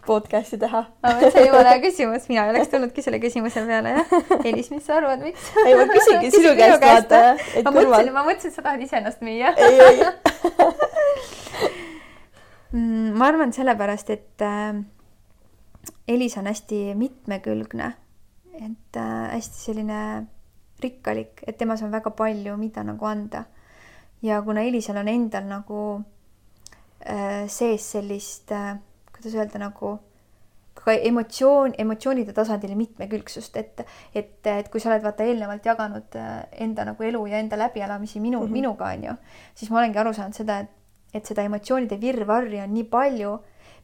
[SPEAKER 1] podcast'i teha
[SPEAKER 2] see ei ole küsimus, mina ei oleks tulnudki selle küsimuse peale, jah. Elis, mis sa arvad, miks?
[SPEAKER 1] ei, ma küsingi sinu käest, vaata.
[SPEAKER 2] ma mõtlesin, ma mõtlesin, et sa tahad iseennast müüa.
[SPEAKER 1] ei, ei *laughs*
[SPEAKER 2] mm, ma arvan sellepärast, et äh, Elis on hästi mitmekülgne, et äh, hästi selline rikkalik, et temas on väga palju, mida nagu anda. ja kuna Elisal on endal nagu äh, sees sellist äh,, kuidas öelda, nagu ka emotsioon, emotsioonide tasandil mitmekülgsust, et, et, et kui sa oled vaata eelnevalt jaganud äh, enda nagu elu ja enda läbielamisi minu mm, -hmm. minuga on ju, siis ma olengi aru saanud seda, et, et seda emotsioonide virvarri on nii palju,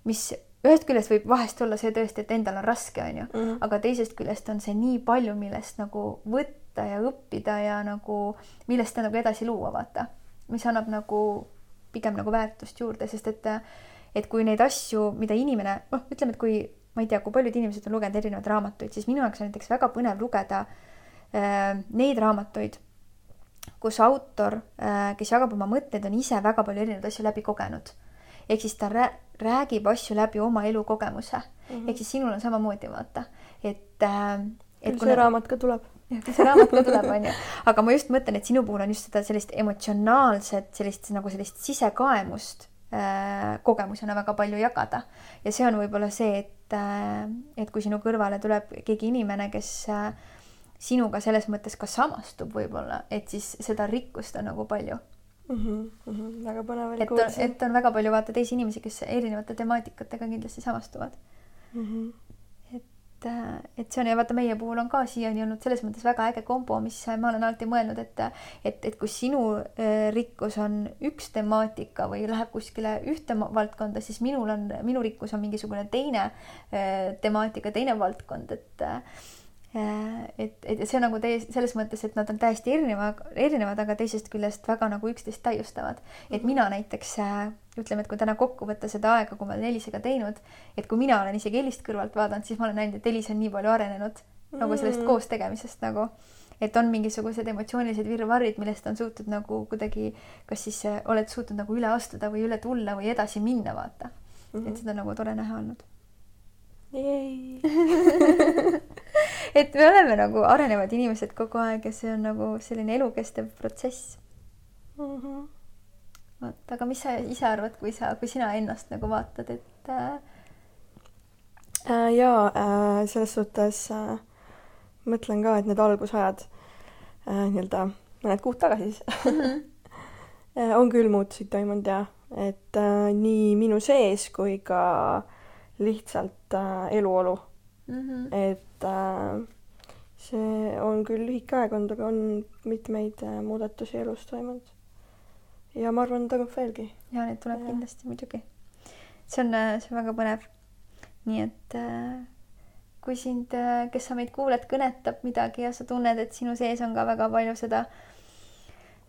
[SPEAKER 2] mis ühest küljest võib vahest olla see tõesti, et endal on raske, on ju mm, -hmm. aga teisest küljest on see nii palju, millest nagu võtta ja õppida ja nagu millest nagu edasi luua, vaata, mis annab nagu pigem nagu väärtust juurde, sest et et kui neid asju, mida inimene, noh, ütleme, et kui ma ei tea, kui paljud inimesed on lugenud erinevaid raamatuid, siis minu jaoks on näiteks väga põnev lugeda äh, neid raamatuid, kus autor äh,, kes jagab oma mõtteid, on ise väga palju erinevaid asju läbi kogenud. ehk siis ta rää räägib asju läbi oma elukogemuse mm -hmm.. ehk siis sinul on samamoodi, vaata, et äh,.
[SPEAKER 1] et kui see raamat ka tuleb
[SPEAKER 2] see raamat ka tuleb, onju. aga ma just mõtlen, et sinu puhul on just seda sellist emotsionaalset, sellist nagu sellist sisekaemust kogemusena väga palju jagada. ja see on võib-olla see, et äh,, et kui sinu kõrvale tuleb keegi inimene, kes äh, sinuga selles mõttes ka samastub võib-olla, et siis seda rikkust on nagu palju
[SPEAKER 1] mm. -hmm, mm -hmm. väga põnev oli
[SPEAKER 2] on, et on väga palju vaata teisi inimesi, kes erinevate temaatikatega kindlasti samastuvad mm. -hmm et, äh, et see on ja vaata, meie puhul on ka siiani olnud selles mõttes väga äge kombo, mis ma olen alati mõelnud, et et, et kui sinu äh, rikkus on üks temaatika või läheb kuskile ühte valdkonda, siis minul on, minu rikkus on mingisugune teine äh, temaatika, teine valdkond, et et, et see on nagu täiesti selles mõttes, et nad on täiesti erineva, erinevad, aga teisest küljest väga nagu üksteist täiustavad. et mhm. mina näiteks ütleme, et kui täna kokku võtta seda aega, kui ma olen Elisega teinud, et kui mina olen isegi Elist kõrvalt vaadanud, siis ma olen näinud, et Elis on nii palju arenenud mm. nagu sellest mhm. koos tegemisest nagu, et on mingisugused emotsioonilised virvarrid, millest on suutnud nagu kuidagi, kas siis äh, oled suutnud nagu üle astuda või üle tulla või edasi minna, vaata mm. -hmm. et seda on nagu tore näha olnud *laughs* et me oleme nagu arenevad inimesed kogu aeg ja see on nagu selline elukestev protsess mm. -hmm. Vot, aga mis sa ise arvad, kui sa, kui sina ennast nagu vaatad, et äh...
[SPEAKER 1] Äh, jaa äh,, selles suhtes äh, mõtlen ka, et need algusajad äh, nii-öelda mõned kuud tagasi siis mm -hmm. *laughs* on küll muutusid toimunud ja et äh, nii minu sees kui ka lihtsalt äh, eluolu mm. -hmm. et äh, see on küll lühike aeg olnud, aga on mitmeid äh, muudatusi elus toimunud. Ja ma arvan, toimub veelgi.
[SPEAKER 2] ja neid tuleb ja. kindlasti muidugi. see on, äh, see on väga põnev. nii et äh, kui sind, äh, kes sa meid kuuled, kõnetab midagi ja sa tunned, et sinu sees on ka väga palju seda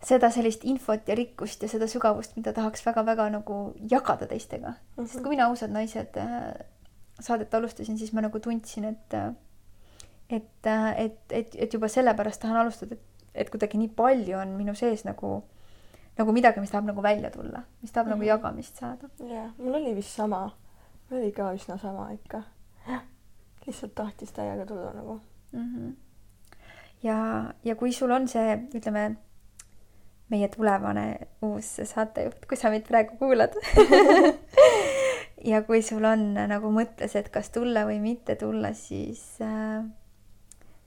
[SPEAKER 2] seda sellist infot ja rikkust ja seda sügavust, mida tahaks väga-väga nagu jagada teistega mm. -hmm. sest kui mina Ausad naised saadet alustasin, siis ma nagu tundsin, et et, et, et, et juba sellepärast tahan alustada, et, et kuidagi nii palju on minu sees nagu, nagu midagi, mis tahab nagu välja tulla, mis tahab mm -hmm. nagu mhm. jagamist saada.
[SPEAKER 1] jah, mul oli vist sama, mul oli ka üsna sama ikka. lihtsalt tahtis täiega tulla nagu mm. -hmm.
[SPEAKER 2] ja, ja kui sul on see, ütleme, meie tulevane uus saatejuht, kui sa meid praegu kuulad *laughs* ja kui sul on nagu mõttes, et kas tulla või mitte tulla, siis äh,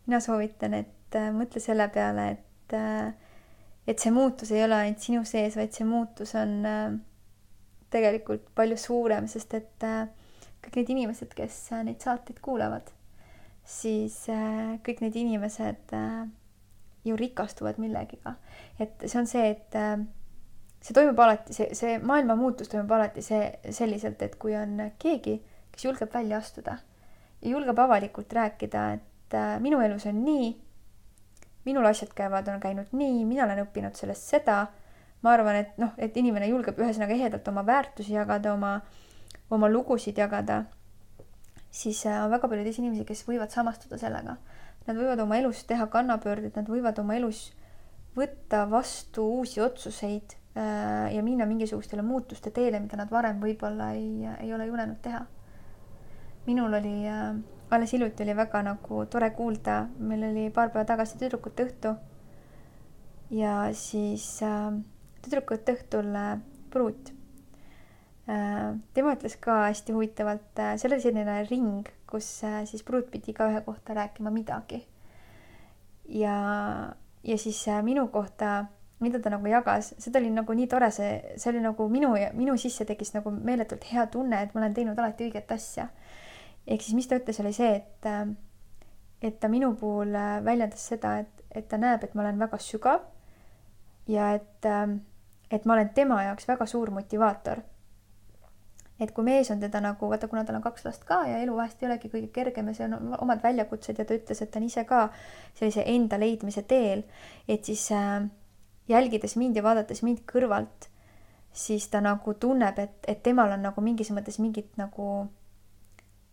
[SPEAKER 2] mina soovitan, et äh, mõtle selle peale, et äh, et see muutus ei ole ainult sinu sees, vaid see muutus on äh, tegelikult palju suurem, sest et äh, kõik need inimesed, kes äh, neid saateid kuulavad, siis kõik need inimesed ju rikastuvad millegiga. et see on see, et see toimub alati, see, see maailma muutus toimub alati see selliselt, et kui on keegi, kes julgeb välja astuda ja julgeb avalikult rääkida, et minu elus on nii, minul asjad käivad, on käinud nii, mina olen õppinud sellest seda. ma arvan, et noh, et inimene julgeb ühesõnaga ehedalt oma väärtusi jagada, oma, oma lugusid jagada, siis äh, on väga palju teisi inimesi, kes võivad samastuda sellega. Nad võivad oma elus teha kannapöördeid, nad võivad oma elus võtta vastu uusi otsuseid äh, ja minna mingisugustele muutuste teele, mida nad varem võib-olla ei, ei ole julenud teha. minul oli äh, alles hiljuti oli väga nagu tore kuulda, meil oli paar päeva tagasi tüdrukute õhtu. ja siis äh, tüdrukute õhtul äh, pruut äh,. tema ütles ka hästi huvitavalt äh,, seal oli selline ring, kus äh, siis pruut pidi ka ühe kohta rääkima midagi. ja, ja siis äh, minu kohta mida ta nagu jagas, seda oli nagu nii tore, see, see oli nagu minu, minu sisse tekkis nagu meeletult hea tunne, et ma olen teinud alati õiget asja ehk siis, mis ta ütles, oli see, et, äh, et ta minu puhul äh, väljendas seda, et, et ta näeb, et ma olen väga sügav ja et, äh, et ma olen tema jaoks väga suur motivaator. et kui mees on teda nagu, vaata, kuna tal on kaks last ka ja elu vahest ei olegi kõige kergem ja seal on omad väljakutsed ja ta ütles, et ta on ise ka sellise enda leidmise teel, et siis äh, jälgides mind ja vaadates mind kõrvalt, siis ta nagu tunneb, et, et temal on nagu mingis mõttes mingit nagu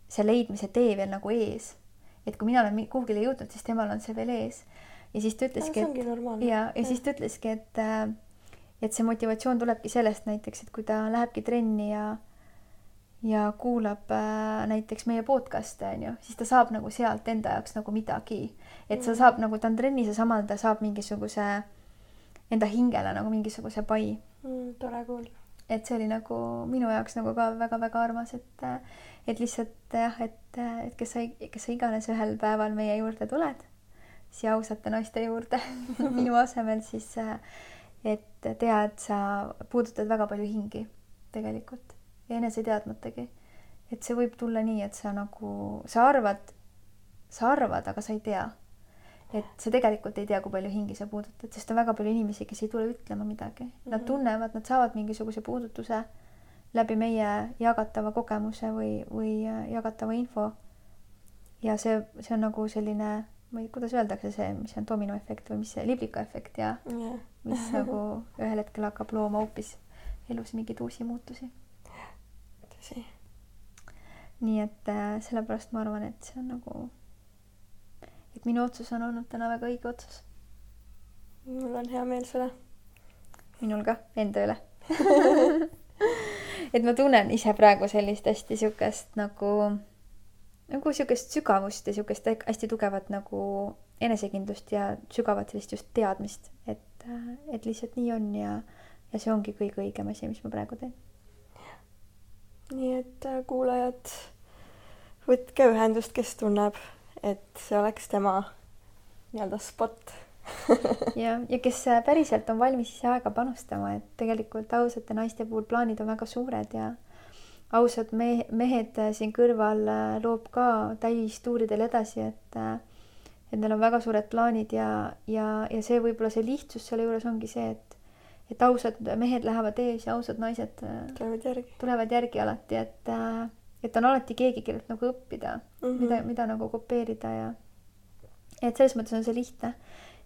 [SPEAKER 2] see leidmise tee veel nagu ees. et kui mina olen kuhugile jõudnud, siis temal on see veel ees. ja siis ta ütleski, et ja, ja siis ta ütleski, et äh, et see motivatsioon tulebki sellest näiteks, et kui ta lähebki trenni ja ja kuulab äh, näiteks meie podcast'e onju, siis ta saab nagu sealt enda jaoks nagu midagi. et sa mm. saab nagu, ta on trennis ja samal ta saab mingisuguse enda hingele nagu mingisuguse pai
[SPEAKER 1] mm,. tore kuulda.
[SPEAKER 2] et see oli nagu minu jaoks nagu ka väga-väga armas, et et lihtsalt jah, et, et kes sa, kes sa iganes ühel päeval meie juurde tuled, siia ausate naiste juurde *laughs* minu asemel, siis, et tea, et sa puudutad väga palju hingi tegelikult ja enese teadmatagi. et see võib tulla nii, et sa nagu, sa arvad, sa arvad, aga sa ei tea. et sa tegelikult ei tea, kui palju hingi sa puudutad, sest on väga palju inimesi, kes ei tule ütlema midagi. Nad
[SPEAKER 1] Mhm.
[SPEAKER 2] tunnevad, nad saavad mingisuguse puudutuse läbi meie jagatava kogemuse või, või äh, jagatava info. ja see, see on nagu selline, ma ei, kuidas öeldakse see, mis on dominoefekt või mis see liblikaefekt ja
[SPEAKER 1] jah,
[SPEAKER 2] mis nagu ühel hetkel hakkab looma hoopis elus mingeid uusi muutusi.
[SPEAKER 1] tõsi.
[SPEAKER 2] nii et äh, sellepärast ma arvan, et see on nagu, et minu otsus on olnud täna väga õige otsus.
[SPEAKER 1] mul on hea meel selle.
[SPEAKER 2] minul ka enda üle *laughs* et ma tunnen ise praegu sellist hästi siukest nagu, nagu siukest sügavust ja siukest hästi tugevat nagu enesekindlust ja sügavat sellist just teadmist, et, et lihtsalt nii on ja, ja see ongi kõige õigem asi, mis ma praegu teen.
[SPEAKER 1] nii et äh, kuulajad, võtke ühendust, kes tunneb, et see oleks tema nii-öelda spot. *laughs*
[SPEAKER 2] ja, ja kes äh, päriselt on valmis ise aega panustama, et tegelikult ausate naiste puhul plaanid on väga suured ja ausad me mehed äh, siin kõrval äh, loob ka täistuuridel edasi, et et neil on väga suured plaanid ja, ja, ja see võib-olla see lihtsus selle juures ongi see, et et ausad mehed lähevad ees ja ausad naised
[SPEAKER 1] tulevad järgi
[SPEAKER 2] tulevad järgi alati, et et on alati keegi, kellelt nagu õppida mm,
[SPEAKER 1] Mhm.
[SPEAKER 2] -hmm. mida, mida nagu kopeerida ja et selles mõttes on see lihtne,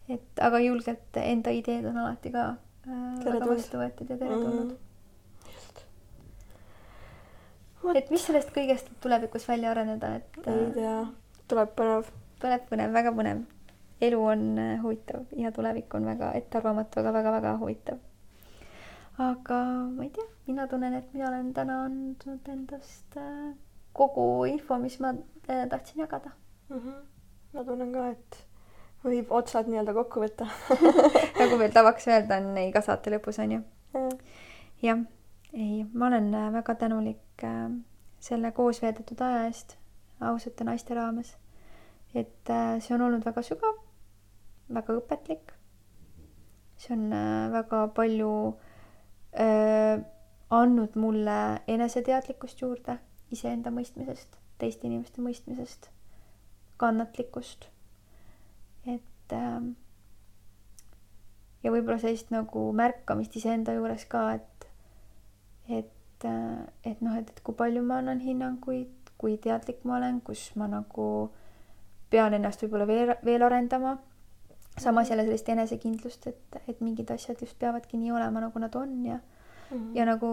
[SPEAKER 2] et aga julgelt enda ideed on alati ka äh, väga vastu võetud ja teretulnud mm. -hmm. et mis sellest kõigest tulevikus välja areneda, et
[SPEAKER 1] ei
[SPEAKER 2] äh,
[SPEAKER 1] tea, tuleb põnev.
[SPEAKER 2] tuleb põnev, väga põnev. elu on äh, huvitav ja tulevik on väga ettearvamatu, aga väga-väga huvitav. aga ma ei tea, mina tunnen, et mina olen täna andnud endast kogu info, mis ma tahtsin jagada.
[SPEAKER 1] Mhm. ma tunnen ka, et võib otsad nii-öelda kokku võtta. *laughs*
[SPEAKER 2] nagu meil tavaks öelda on iga saate lõpus on ju. jah, ei, ma olen äh, väga tänulik äh, selle koos veedetud aja eest ausate naiste raames. et äh, see on olnud väga sügav, väga õpetlik. see on väga palju äh, andnud mulle eneseteadlikkust juurde iseenda mõistmisest, teiste inimeste mõistmisest, kannatlikkust. Et äh, ja võib-olla sellist nagu märkamist iseenda juures ka, et et, et noh, et, et kui palju ma annan hinnanguid, kui teadlik ma olen, kus ma nagu pean ennast võib-olla veel, veel arendama. samas jälle sellist enesekindlust, et, et mingid asjad just peavadki nii olema, nagu nad on ja, ja nagu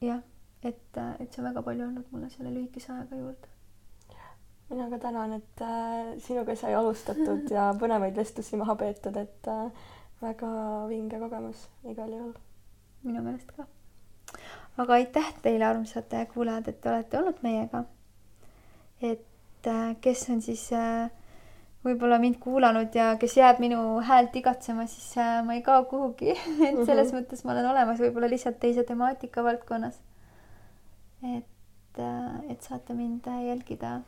[SPEAKER 2] jah, et, et see on väga palju andnud mulle selle lühikese ajaga juurde.
[SPEAKER 1] Mina ka tänan, et äh, sinuga sai alustatud *laughs* ja põnevaid vestlusi maha peetud, et äh, väga vinge kogemus igal juhul.
[SPEAKER 2] minu meelest ka. aga aitäh teile, armsad kuulajad, et te olete olnud meiega. et äh, kes on siis äh, võib-olla mind kuulanud ja kes jääb minu häält igatsema, siis äh, ma ei kao kuhugi, *laughs* et selles mõttes ma olen olemas võib-olla lihtsalt teise temaatika valdkonnas. et, et saate mind äh, jälgida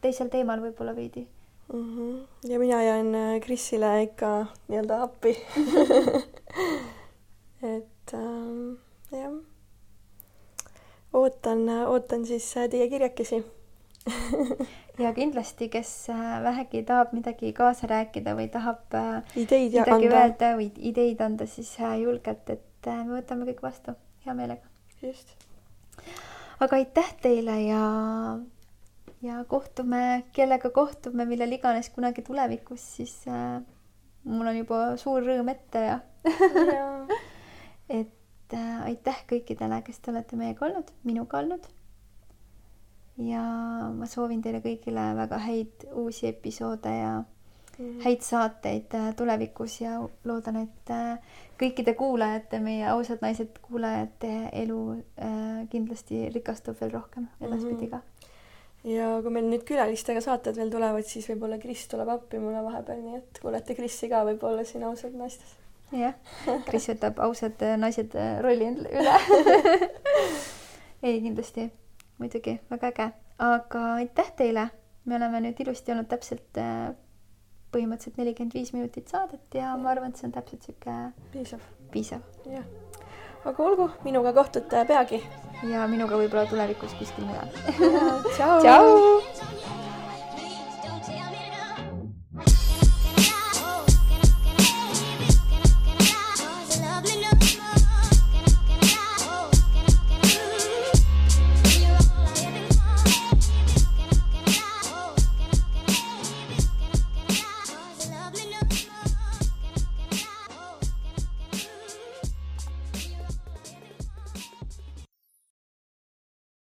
[SPEAKER 2] teisel teemal võib-olla veidi.
[SPEAKER 1] Mhm. ja mina jään äh, Krisile ikka nii-öelda appi. *laughs* et ähm, jah, ootan, ootan siis äh, teie kirjakesi. *laughs*
[SPEAKER 2] ja kindlasti, kes äh, vähegi tahab midagi kaasa rääkida või tahab äh,
[SPEAKER 1] ideid
[SPEAKER 2] midagi
[SPEAKER 1] anda.
[SPEAKER 2] öelda või ideid anda, siis äh, julgelt, et äh, me võtame kõik vastu hea meelega.
[SPEAKER 1] just.
[SPEAKER 2] aga aitäh teile ja, ja kohtume, kellega kohtume, millal iganes kunagi tulevikus, siis äh, mul on juba suur rõõm ette ja *laughs* et äh, aitäh kõikidele, kes te olete meiega olnud, minuga olnud. ja ma soovin teile kõigile väga häid uusi episoode ja häid saateid äh, tulevikus ja loodan, et äh, kõikide kuulajate, meie ausad naised kuulajate elu äh, kindlasti rikastub veel rohkem edaspidi ka.
[SPEAKER 1] Ja kui meil nüüd külalistega saated veel tulevad, siis võib-olla Kris tuleb appi mulle vahepeal, nii et kuulete Krissi ka võib-olla siin ausad naistes.
[SPEAKER 2] jah, Kris võtab ausad äh, naised äh, rolli üle. *laughs* ei, kindlasti, muidugi väga äge, aga aitäh teile, me oleme nüüd ilusti olnud täpselt äh, põhimõtteliselt nelikümmend viis minutit saadet ja ma arvan, et see on täpselt sihuke
[SPEAKER 1] piisav,
[SPEAKER 2] piisav.
[SPEAKER 1] jah. Aga olgu, minuga kohtute peagi.
[SPEAKER 2] ja minuga võib-olla tulevikus kuskil mujal.
[SPEAKER 1] tšau.
[SPEAKER 2] tšau.